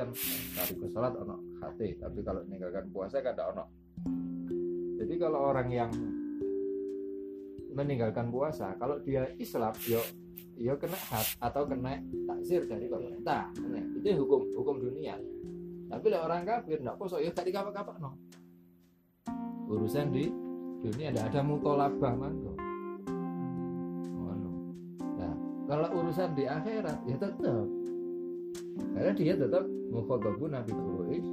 kan ke sholat ono hati tapi kalau meninggalkan puasa kan ada ono. Jadi kalau orang yang meninggalkan puasa kalau dia Islam yo yo kena hat atau kena taksir dari pemerintah itu hukum hukum dunia. Tapi lah orang kafir ndak poso yo gak dikapak-kapak no urusan di dunia ada ada mutolabah mangko nah kalau urusan di akhirat ya tetap karena dia tetap mukhotobu nabi furu'is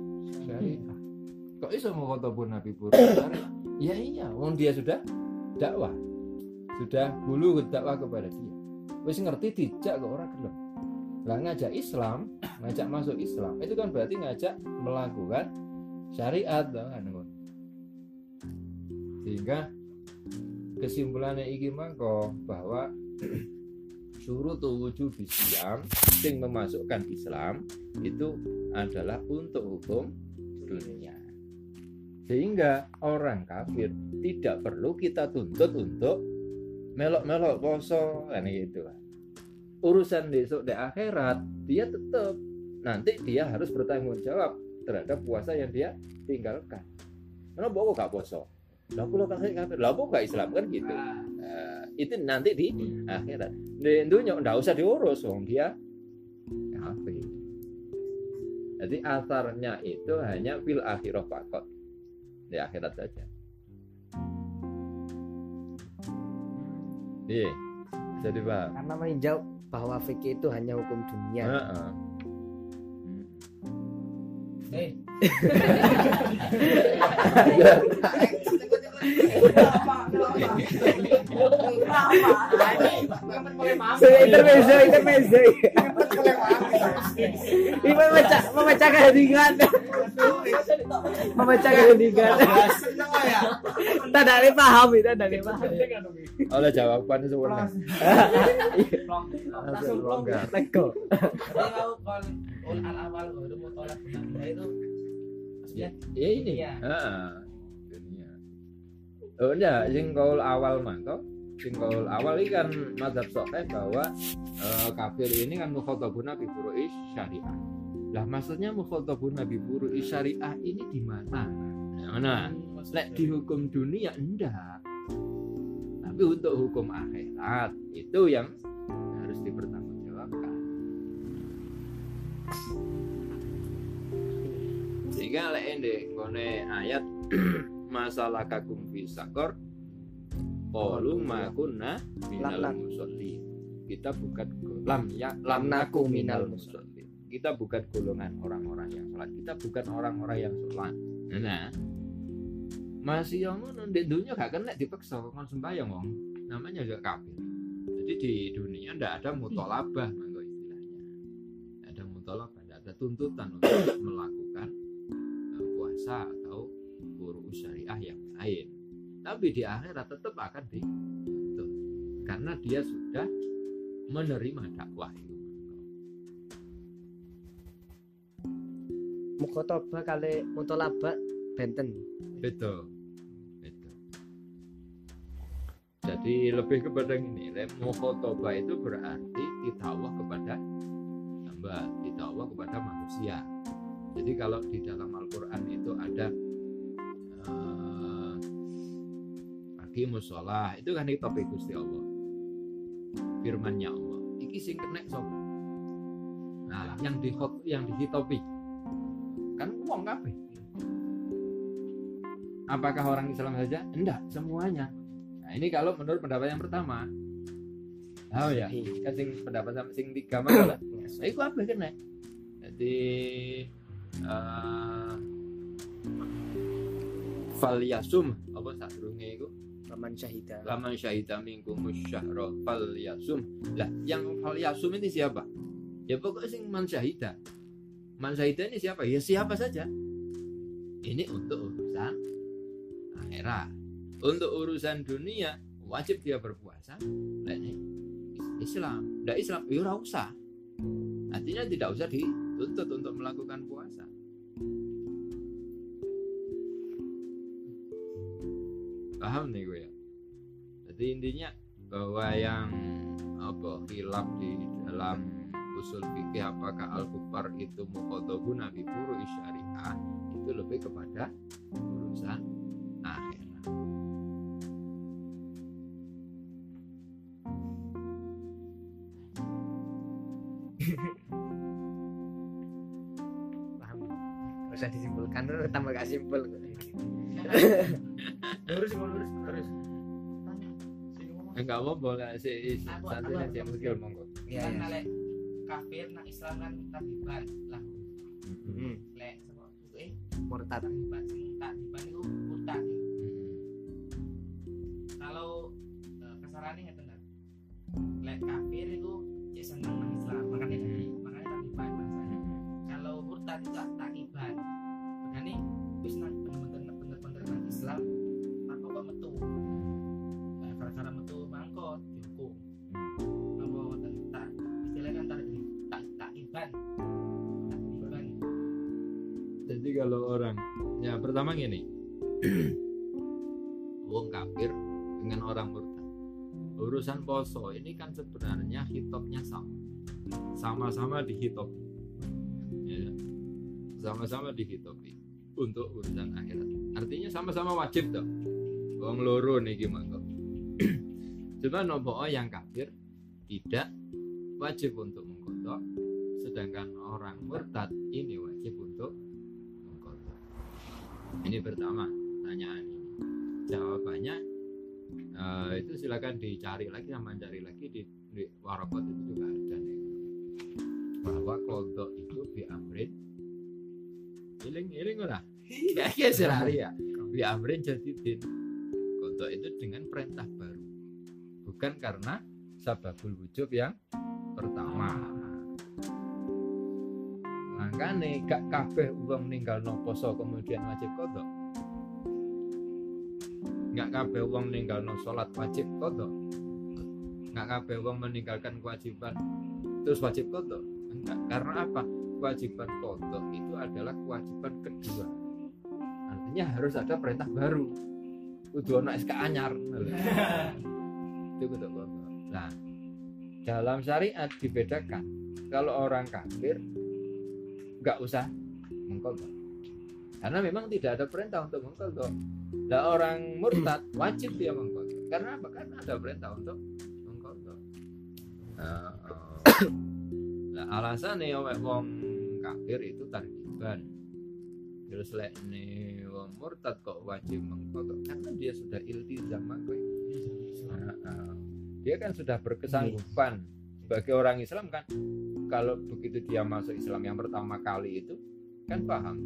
syariah kok iso mukhotobu nabi furu'is syariah ya iya wong dia sudah dakwah. Sudah bulu dakwah kepada dia. Wis ngerti dijak kok orang gelem. Lah ngajak Islam ngajak masuk Islam itu kan berarti ngajak melakukan syariat kan sehingga kesimpulannya iki mangko bahwa syurutu wujud Islam yang memasukkan Islam itu adalah untuk hukum dunia. Sehingga orang kafir tidak perlu kita tuntut untuk melok-melok poso kan gitu. Urusan besok di akhirat dia tetap nanti dia harus bertanggung jawab terhadap puasa yang dia tinggalkan. Karena bawa gak poso? Lah aku lo kafir kafir lah gak Islam kan gitu. Nah, itu nanti di akhirat. Di dunia nggak usah diurus wong dia. Kafir jadi asarnya itu hanya fil akhirah fakot. Di akhirat saja. Iya jadi paham karena meninjau bahwa fikih itu hanya hukum dunia. Heeh. Eh, So, intermezzo, intermezzo. Ini memecah, memecah keheningan. Memecah keheningan. Tidak ada paham, tidak ada paham. oleh jawaban sempurna langsung longgar Lego. Mau kon al awal baru mau tolak benar itu ya ini Iya. Oh enggak sing kaul awal mangko sing kaul awal ini kan mazhab sokeh bahwa eh, kafir ini kan mukhotabuna bi furu'i syariah. Lah maksudnya mukhotabuna bi furu'i syariah ini di mana? Mana lek di hukum dunia enggak tapi untuk hukum akhirat itu yang harus dipertanggungjawabkan. Sehingga lek ndek ngone ayat masalah kagum fi sakor qalu ma kunna minal musallin kita bukan lam ya lam naku minal musallin kita bukan golongan orang-orang yang sholat. Kita bukan orang-orang yang sholat. Nah masih yang ngono di dunia gak kena dipaksa kon sembahyang wong. Namanya juga kafir. Jadi di dunia ndak ada mutolabah mangko istilahnya. Ada mutolabah ndak ada tuntutan untuk melakukan eh, puasa atau guru syariah yang lain tapi di akhirat tetap akan dituntut karena dia sudah menerima dakwah itu. Mukhotoba kali mutolaba benten. betul. Betul. Jadi lebih kepada ini mukhotoba itu berarti ditawah kepada hamba ditawah kepada manusia. Jadi kalau di dalam Al-Quran itu ada Aqimus sholah. Itu kan topik Gusti Allah. Firmannya Allah. Iki sing kena sapa? Nah yang di yang di topik. Kan uang kabeh. Apakah orang Islam saja? Enggak semuanya. Nah ini kalau menurut pendapat yang pertama. Oh ya? Kan sing pendapat sama sing tiga masalah. Nah, itu apa kena. Jadi eh fal apa sadurunge iku Paman syahida. laman syahida minkum syahra fal yasum. Lah yang fal yasum ini siapa? Ya pokoknya sing man syahida. Man syahida ini siapa? Ya siapa saja. Ini untuk urusan akhirat. Untuk urusan dunia wajib dia berpuasa. Lah Islam. Tidak Islam ya usah. Artinya tidak usah dituntut untuk melakukan puasa paham nih gue ya. Jadi intinya bahwa yang apa hilaf di dalam usul fikih apakah al kufar itu muqaddabun nabi furu syariah itu lebih kepada urusan akhirat. Paham. Usah disimpulkan tambah gak simpul enggak apa boleh si Aku- santai yang mungkin monggo. Iya kan iya lek kafir nak Islam kan tabiban lah. Hmm, lek sama eh murtad. tabiban sing tabiban itu murtad. Kalau eh, kasarannya nggak benar lek kafir itu cek senang nang Islam. Makanya makanya tabiban bahasanya. Kalau murtad itu tak takiban makanya wis nang bener-bener bener-bener nang Islam jadi kalau orang ya pertama gini. Wong kafir dengan orang murtad. Urusan poso ini kan sebenarnya hitopnya sama. Sama-sama dihitopi ya. sama-sama dihitopi untuk urusan akhirat. Artinya sama-sama wajib toh. Wong loro nih gimana cuma nopo yang kafir tidak wajib untuk mengkodok sedangkan orang murtad ini wajib untuk ini pertama pertanyaan ini. Jawabannya eh, itu silakan dicari lagi sama cari lagi di, di warokot itu juga ada nih. Bahwa kodok itu diamrin iling iling ora ya ya sehari ya. Diamrin jadi din. Kodok itu dengan perintah baru. Bukan karena sababul wujub yang pertama makanya gak kabeh uang ninggal no poso kemudian wajib kodok. Nggak kabeh uang ninggal no sholat wajib kodok. Nggak kabeh uang meninggalkan kewajiban terus wajib kodok. Enggak karena apa? Kewajiban kodok itu adalah kewajiban kedua. Artinya harus ada perintah baru. Kudu ono SK anyar. Itu kudu kodok. Nah dalam syariat dibedakan kalau orang kafir nggak usah mengkodok karena memang tidak ada perintah untuk mengkodok nah orang murtad wajib dia mengkodok karena apa? Karena ada perintah untuk mengkodok nah, eh, nah alasannya wong kafir itu tariban terus lek nih wong murtad kok wajib mengkodok karena dia sudah iltizam maka Nah, eh, dia kan sudah berkesanggupan sebagai orang Islam kan kalau begitu dia masuk Islam yang pertama kali itu kan paham.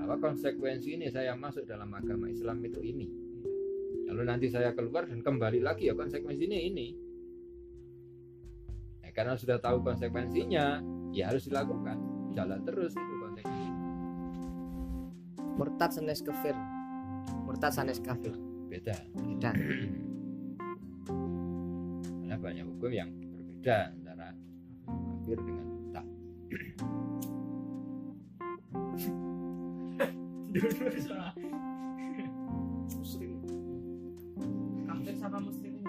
Apa konsekuensi ini saya masuk dalam agama Islam itu ini? Lalu nanti saya keluar dan kembali lagi ya konsekuensinya ini. Ya, karena sudah tahu konsekuensinya ya harus dilakukan. Jalan terus itu konsekuensinya murtad sanes kafir. Murtad sanes kafir. Beda. Beda. Karena banyak hukum yang berbeda kafir dengan murtad muslim. Kafir sama muslim ini.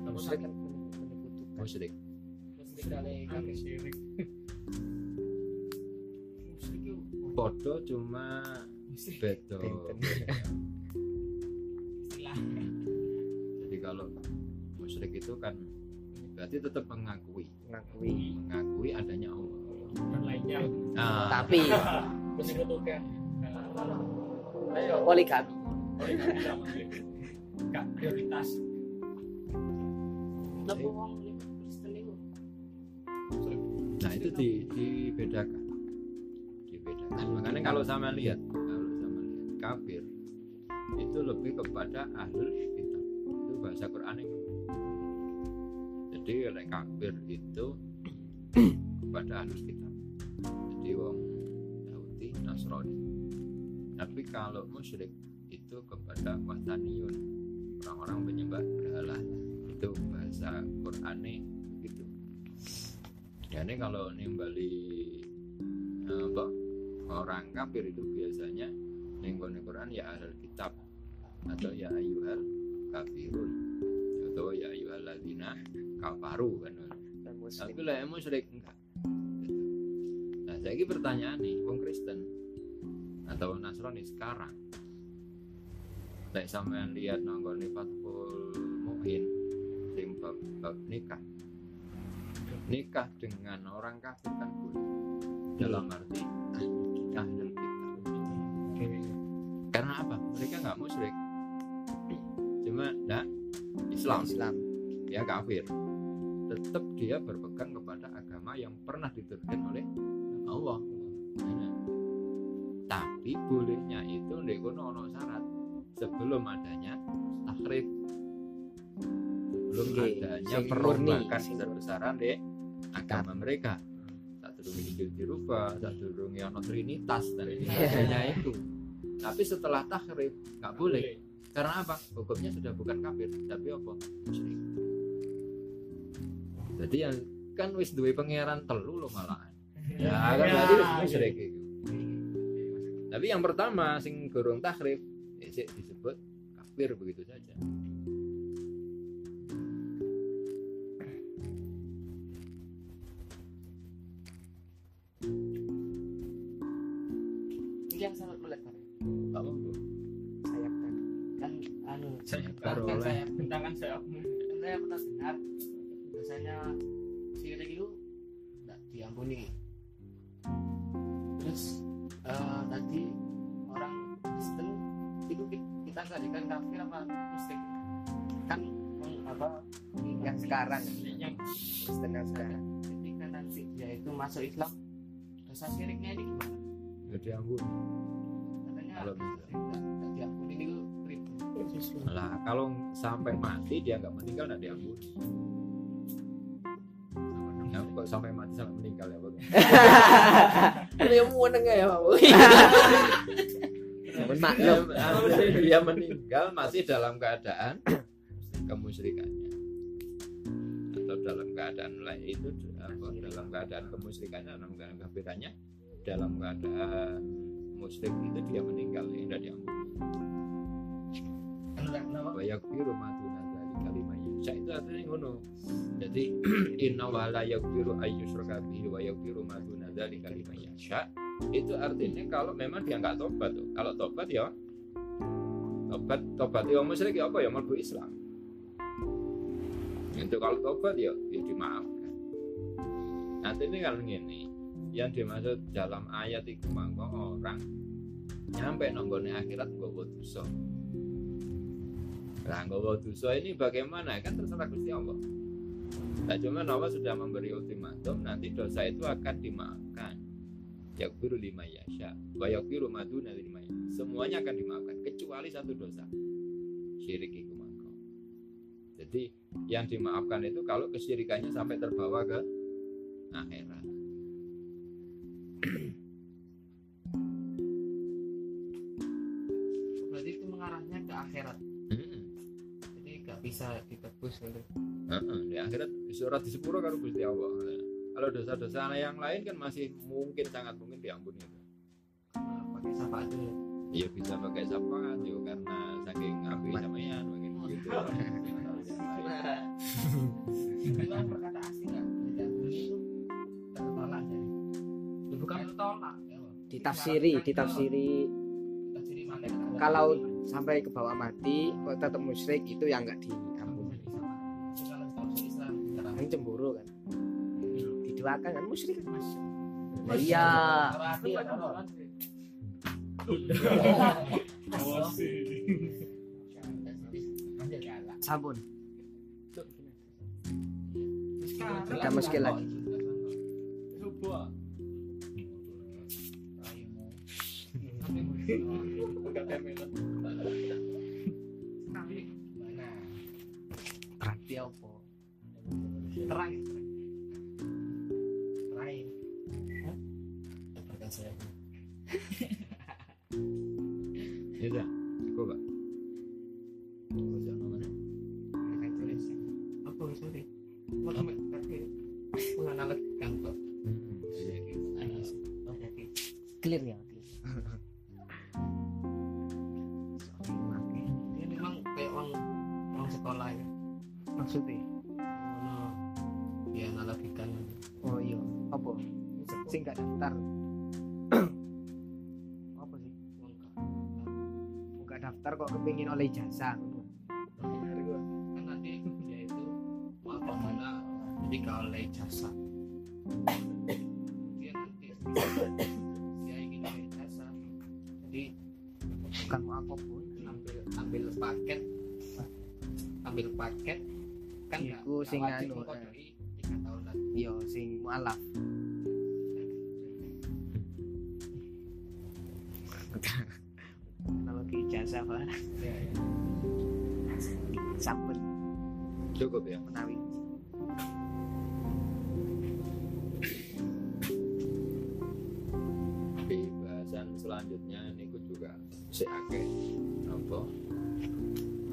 Kan menyebutkan musyrik. Muslim kali kafir. Syirik. Muslim itu podo cuma beda. Istilah. Jadi kalau musyrik itu kan berarti tetap mengakui. Mengakui. Mengakui adanya Allah. Dan lainnya. Nah, tapi. Menyebutkan ayo poligami. Gak prioritas. Nah itu di, dibedakan. Dibedakan. Makanya kalau sama lihat. Kalau sama lihat kafir itu lebih kepada ahlul kitab. Itu bahasa Quran yang jadi oleh kafir itu kepada ahlul kitab jadi wong Yahudi Nasrani. Tapi kalau musyrik itu kepada wataniyun orang-orang penyembah berhala. Itu bahasa Qur'ane begitu. Ya ini kalau nimbali apa orang kafir itu biasanya ninggone Quran ya ahlul kitab atau ya ayyuhal kafirun kafaru kan. Dan muslim. tapi lah musyrik enggak. Nah saya ini pertanyaan nih wong Kristen atau Nasrani sekarang? Lek sampean lihat nonton Fathul Mu'in sing bab, bab nikah. Nikah dengan orang kafir kan boleh. Dalam arti ahlul kitab karena apa? Mereka nggak musyrik. Cuma enggak Islam. Islam. ya kafir tetap dia berpegang kepada agama yang pernah diturunkan oleh Allah. Nah, tapi bolehnya itu ndek kono ono syarat. Sebelum adanya tahrif sebelum Oke, adanya perombakan sing besar-besaran dek agama mereka. Tak durungi Injil dirubah tak durungi ono trinitas dan sebagainya itu. Tapi setelah tahrif nggak boleh. Karena apa? Hukumnya sudah bukan kafir tapi apa? Musyrik jadi yang kan wis duwe pangeran telu lo malahan. Ya kan berarti wis musyrik iku. tapi yang pertama sing gorong tahrif ya, disebut kafir begitu saja itu ki- kita jadikan kafir apa musyrik kan meng- apa Yang sekarang. yang sekarang. ketika nanti dia itu masuk Islam dosa syiriknya ini gimana? jadi ampun Katanya Kalau bisa. tidak diampuni itu lah kalau sampai mati dia nggak meninggal nggak diampuni ya, kok sampai mati sampai meninggal ya Bang? Dia mau nengah ya, Pak. Mohon dia, maklum. dia meninggal masih dalam keadaan kemusyrikannya atau dalam keadaan lain itu apa, dalam keadaan kemusyrikannya dalam keadaan kafirannya dalam keadaan musyrik itu dia meninggal ya tidak diampuni Kenapa? Kenapa? wa yaghfiru ma duna dzalika liman yasha itu artinya ngono. Jadi inna wa la yaghfiru ayyushraka bihi wa yaghfiru ma duna dzalika liman yasha. Itu artinya kalau memang dia nggak tobat tuh. Kalau tobat ya tobat tobat ya musyrik ya apa ya? Mlebu Islam. Itu kalau tobat ya ya dimaafkan. Nanti ini kalau gini yang dimaksud dalam ayat itu mangko orang nyampe nonggone akhirat nggawa dosa Nah, nggawa dosa ini bagaimana? Kan terserah Gusti Allah. Nah, cuma Allah sudah memberi ultimatum nanti dosa itu akan dimaafkan. Yakbiru lima yasha, wa yakbiru maduna lima yasha. Semuanya akan dimaafkan kecuali satu dosa. Syirik itu. Jadi yang dimaafkan itu kalau kesyirikannya sampai terbawa ke akhirat. Bisa ditebus gitu. Heeh, di akhirat surat di sepuro karo Gusti Allah. Kalau dosa-dosa yang lain kan masih mungkin sangat mungkin diampuni. Nah, pakai syafaat. Ya bisa pakai syafaat ya karena saking api sampean mungkin gitu. Itu kan perkata asing nggak? Diampuni itu tertolak dari. Ya, bukan tertolak. ya. Ditafsiri, ditafsiri. Ditafsiri mana? kan? Kalau sampai ke bawah mati, kok tetap musyrik itu yang nggak diampuni. Kita. Kan cemburu kan. Diduakan kan musyrik kan mas. Iya. ya. Sekarang Tidak muskil lagi. Mana? Apa? Terang. Terang. Sing gak daftar. Apa sih? Wong gak- buka daftar kok kepingin oleh jasa. Kan nanti dia itu apa mana jadi kalau oleh jasa. Kemudian nanti dia ingin oleh jasa. Jadi bukan mau apa pun ambil ambil paket. Ambil paket kan Iku sing wajib anu, pak ya, ya. sampel cukup ya? Menawi. Di bahasan selanjutnya ini juga si akeh apa?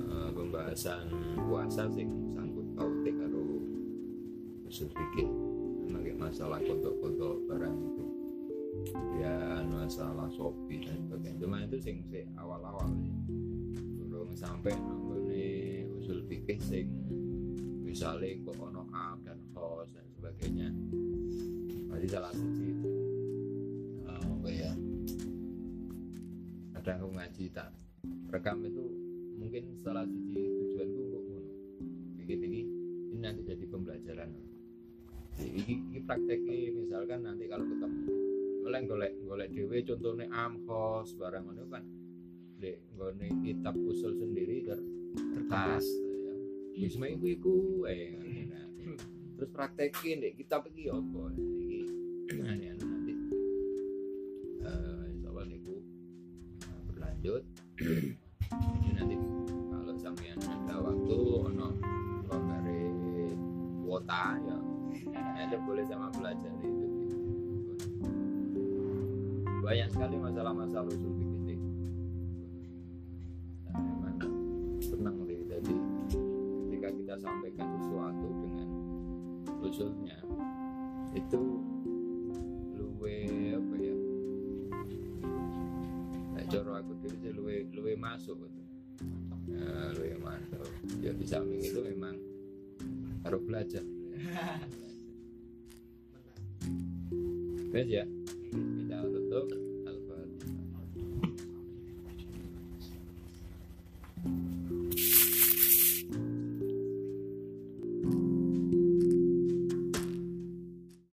Eh, pembahasan puasa sing sangkut pautik karo usul fikih. Memang masalah kodok-kodok barang itu. Ya masalah sopi dan cuma itu sing si awal-awal ya. belum sampai nanggone usul fikih sing misalnya kok ono am dan khos dan sebagainya. Berarti salah siji eh, apa ya? Kadang aku ngaji tak rekam itu mungkin salah siji tujuanku untuk ngono. Bikin ini ini nanti jadi pembelajaran. Jadi, ini, ini prakteknya misalkan nanti kalau ketemu oleh golek golek dewe contohnya amhos barang itu kan. Di nggone kitab usul sendiri ter terkas ya. Wis iku eh nah. terus praktekin deh kitab iki apa? Iki nanti. Eh insya Allah niku eh, berlanjut. Jadi nanti kalau sampean ada waktu ono lombare kuota ya. Ada boleh sama belajar banyak sekali masalah-masalah usul fikih. Nah, memang senang deh jadi ketika kita sampaikan sesuatu dengan usulnya itu luwe apa ya nah, coro aku diri sih luwe luwe masuk. Gitu nah, luwe masuk. Ya di samping itu memang harus belajar. Guys ya kita tutup